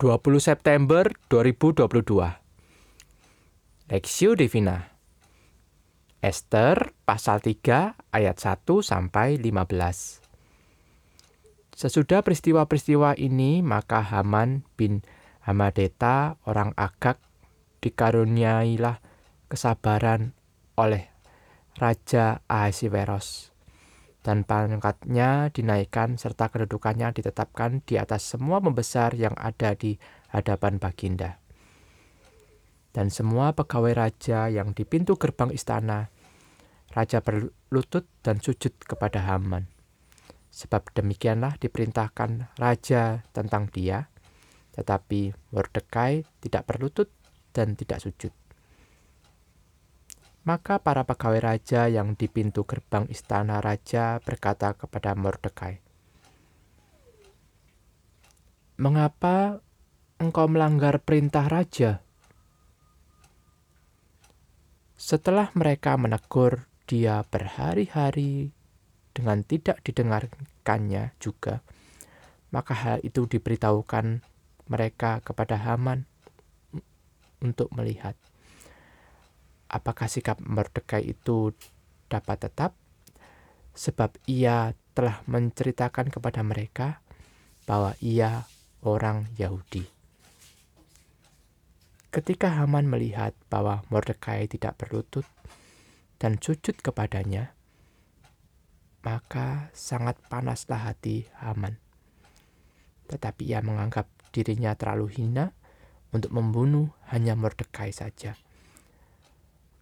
20 September 2022 Lexio Divina. Esther pasal 3 ayat 1 sampai 15 Sesudah peristiwa-peristiwa ini maka Haman bin Hamadeta orang Agak dikaruniailah kesabaran oleh Raja Ahasiweros dan pangkatnya dinaikkan serta kedudukannya ditetapkan di atas semua pembesar yang ada di hadapan Baginda. Dan semua pegawai raja yang di pintu gerbang istana, raja berlutut dan sujud kepada Haman. Sebab demikianlah diperintahkan raja tentang dia, tetapi Mordekai tidak berlutut dan tidak sujud. Maka para pegawai raja yang di pintu gerbang istana raja berkata kepada Mordekai, "Mengapa engkau melanggar perintah raja?" Setelah mereka menegur dia berhari-hari dengan tidak didengarkannya juga, maka hal itu diberitahukan mereka kepada Haman untuk melihat apakah sikap Mordekai itu dapat tetap? Sebab ia telah menceritakan kepada mereka bahwa ia orang Yahudi. Ketika Haman melihat bahwa Mordekai tidak berlutut dan sujud kepadanya, maka sangat panaslah hati Haman. Tetapi ia menganggap dirinya terlalu hina untuk membunuh hanya Mordekai saja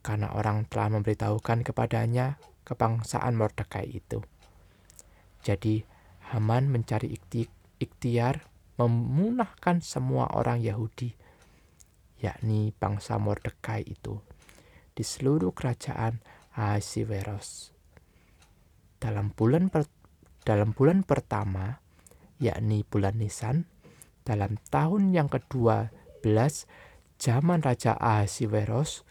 karena orang telah memberitahukan kepadanya kebangsaan Mordekai itu. Jadi Haman mencari ikhtiar memunahkan semua orang Yahudi, yakni bangsa Mordekai itu, di seluruh kerajaan Ahasiweros. Dalam bulan per, dalam bulan pertama, yakni bulan Nisan, dalam tahun yang kedua belas zaman Raja Ahasiweros,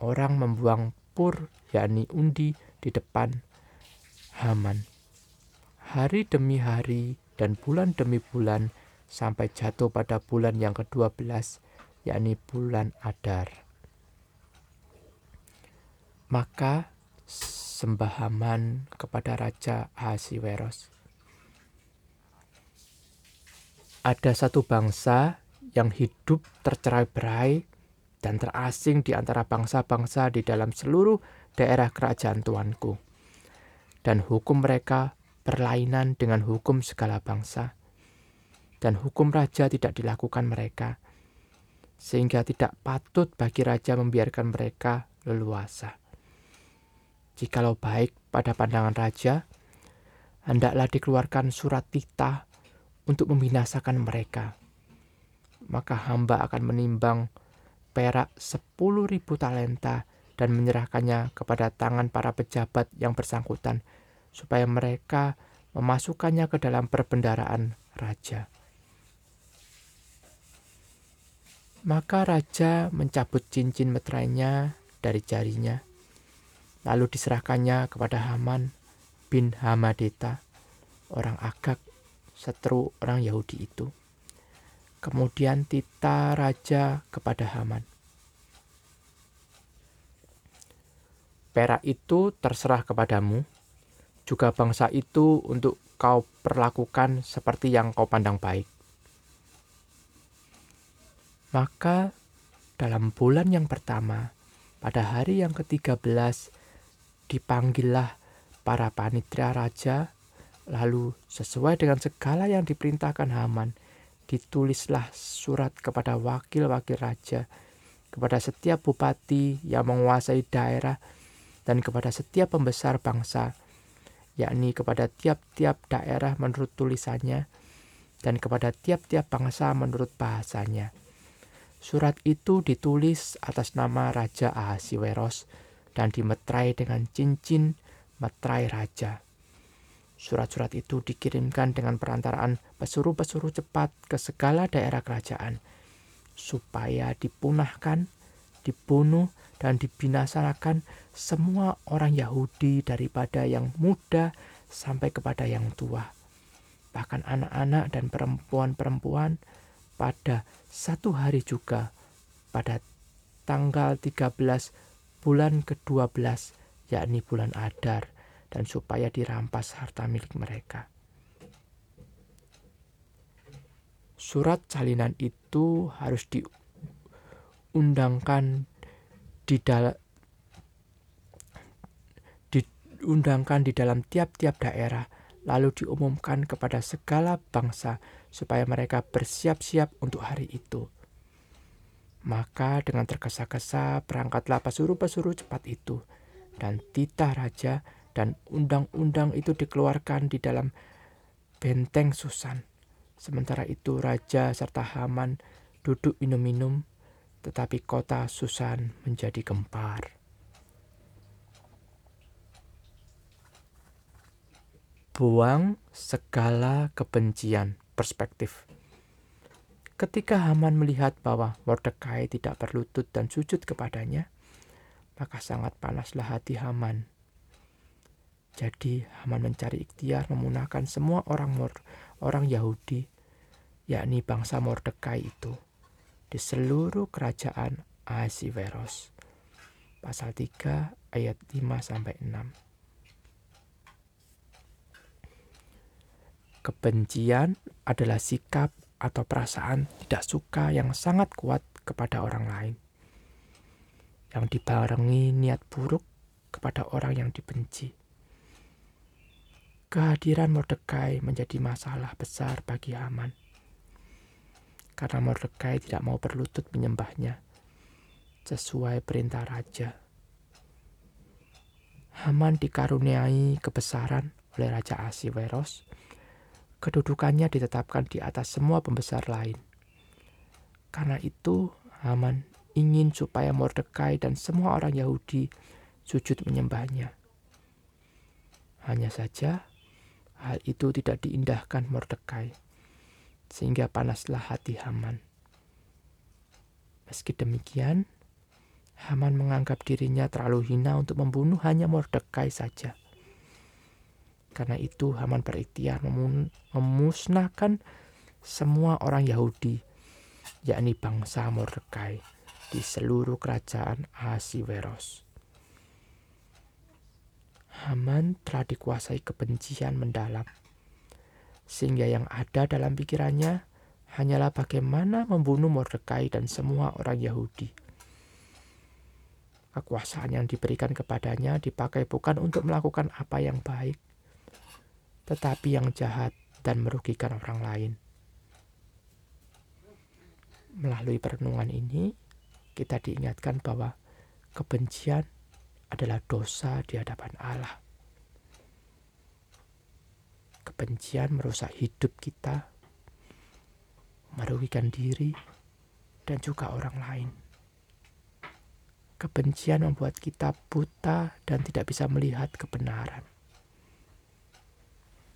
orang membuang pur, yakni undi, di depan Haman. Hari demi hari dan bulan demi bulan sampai jatuh pada bulan yang ke-12, yakni bulan Adar. Maka sembah Haman kepada Raja Ahasiweros. Ada satu bangsa yang hidup tercerai-berai dan terasing di antara bangsa-bangsa di dalam seluruh daerah kerajaan Tuanku. Dan hukum mereka berlainan dengan hukum segala bangsa. Dan hukum raja tidak dilakukan mereka, sehingga tidak patut bagi raja membiarkan mereka leluasa. Jikalau baik pada pandangan raja, hendaklah dikeluarkan surat titah untuk membinasakan mereka. Maka hamba akan menimbang perak sepuluh ribu talenta dan menyerahkannya kepada tangan para pejabat yang bersangkutan, supaya mereka memasukkannya ke dalam perbendaraan raja. Maka raja mencabut cincin meterainya dari jarinya, lalu diserahkannya kepada Haman bin Hamadeta, orang Agak, seteru orang Yahudi itu. Kemudian tita raja kepada Haman. Perak itu terserah kepadamu, juga bangsa itu untuk kau perlakukan seperti yang kau pandang baik. Maka dalam bulan yang pertama, pada hari yang ke-13, dipanggillah para panitera raja, lalu sesuai dengan segala yang diperintahkan Haman, ditulislah surat kepada wakil-wakil raja, kepada setiap bupati yang menguasai daerah, dan kepada setiap pembesar bangsa, yakni kepada tiap-tiap daerah menurut tulisannya, dan kepada tiap-tiap bangsa menurut bahasanya. Surat itu ditulis atas nama Raja Ahasiweros dan dimetrai dengan cincin metrai raja. Surat-surat itu dikirimkan dengan perantaraan pesuruh-pesuruh cepat ke segala daerah kerajaan, supaya dipunahkan, dibunuh, dan dibinasakan semua orang Yahudi daripada yang muda sampai kepada yang tua. Bahkan anak-anak dan perempuan-perempuan, pada satu hari juga pada tanggal 13 bulan ke-12 yakni bulan Adar dan supaya dirampas harta milik mereka. Surat salinan itu harus diundangkan di dalam diundangkan di dalam tiap-tiap daerah lalu diumumkan kepada segala bangsa supaya mereka bersiap-siap untuk hari itu. Maka dengan tergesa-gesa berangkatlah pesuruh-pesuruh cepat itu, dan titah raja dan undang-undang itu dikeluarkan di dalam benteng Susan. Sementara itu raja serta Haman duduk minum-minum, tetapi kota Susan menjadi gempar. buang segala kebencian perspektif. Ketika Haman melihat bahwa Mordekai tidak berlutut dan sujud kepadanya, maka sangat panaslah hati Haman. Jadi Haman mencari ikhtiar memunahkan semua orang Mor orang Yahudi, yakni bangsa Mordekai itu, di seluruh kerajaan Ahasiveros. Pasal 3 ayat 5 sampai 6. Kebencian adalah sikap atau perasaan tidak suka yang sangat kuat kepada orang lain, yang dibarengi niat buruk kepada orang yang dibenci. Kehadiran Mordekai menjadi masalah besar bagi Haman, karena Mordekai tidak mau berlutut menyembahnya sesuai perintah raja. Haman dikaruniai kebesaran oleh Raja Asiweros kedudukannya ditetapkan di atas semua pembesar lain. Karena itu, Haman ingin supaya Mordekai dan semua orang Yahudi sujud menyembahnya. Hanya saja, hal itu tidak diindahkan Mordekai, sehingga panaslah hati Haman. Meski demikian, Haman menganggap dirinya terlalu hina untuk membunuh hanya Mordekai saja. Karena itu Haman berikhtiar memusnahkan semua orang Yahudi, yakni bangsa Mordekai, di seluruh kerajaan Ahasiweros. Haman telah dikuasai kebencian mendalam, sehingga yang ada dalam pikirannya hanyalah bagaimana membunuh Mordekai dan semua orang Yahudi. Kekuasaan yang diberikan kepadanya dipakai bukan untuk melakukan apa yang baik, tetapi yang jahat dan merugikan orang lain. Melalui perenungan ini, kita diingatkan bahwa kebencian adalah dosa di hadapan Allah. Kebencian merusak hidup kita, merugikan diri, dan juga orang lain. Kebencian membuat kita buta dan tidak bisa melihat kebenaran.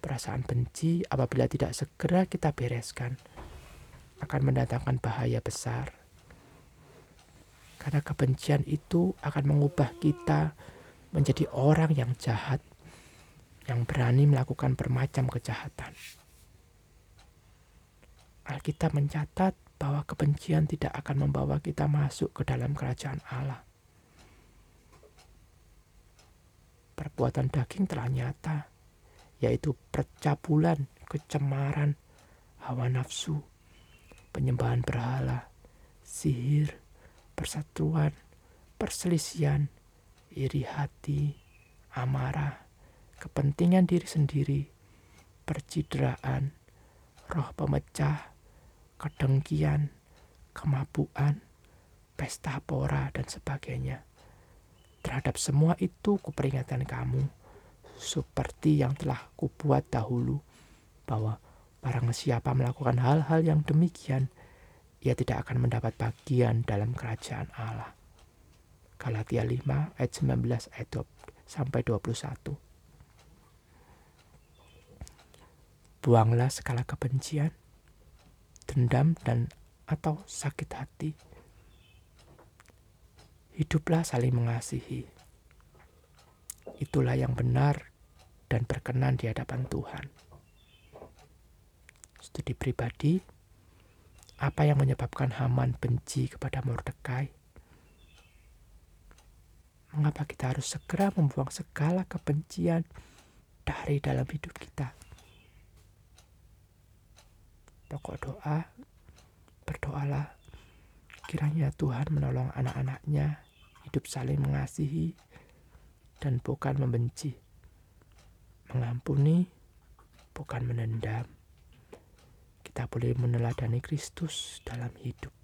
Perasaan benci apabila tidak segera kita bereskan akan mendatangkan bahaya besar. Karena kebencian itu akan mengubah kita menjadi orang yang jahat, yang berani melakukan bermacam kejahatan. Alkitab mencatat bahwa kebencian tidak akan membawa kita masuk ke dalam kerajaan Allah. Perbuatan daging telah nyata, yaitu percabulan, kecemaran, hawa nafsu, penyembahan berhala, sihir, persatuan, perselisihan, iri hati, amarah, kepentingan diri sendiri, percideraan, roh pemecah, kedengkian, kemabuan, pesta pora, dan sebagainya. Terhadap semua itu kuperingatkan kamu, seperti yang telah kubuat dahulu, bahwa barang siapa melakukan hal-hal yang demikian, ia tidak akan mendapat bagian dalam kerajaan Allah. Galatia 5 ayat 19 ayat 20, sampai 21. Buanglah segala kebencian, dendam dan atau sakit hati. Hiduplah saling mengasihi itulah yang benar dan berkenan di hadapan Tuhan. Studi pribadi, Apa yang menyebabkan Haman benci kepada Mordekai? Mengapa kita harus segera membuang segala kebencian dari dalam hidup kita? Pokok doa, berdoalah kiranya Tuhan menolong anak-anaknya hidup saling mengasihi dan bukan membenci, mengampuni, bukan menendam. Kita boleh meneladani Kristus dalam hidup.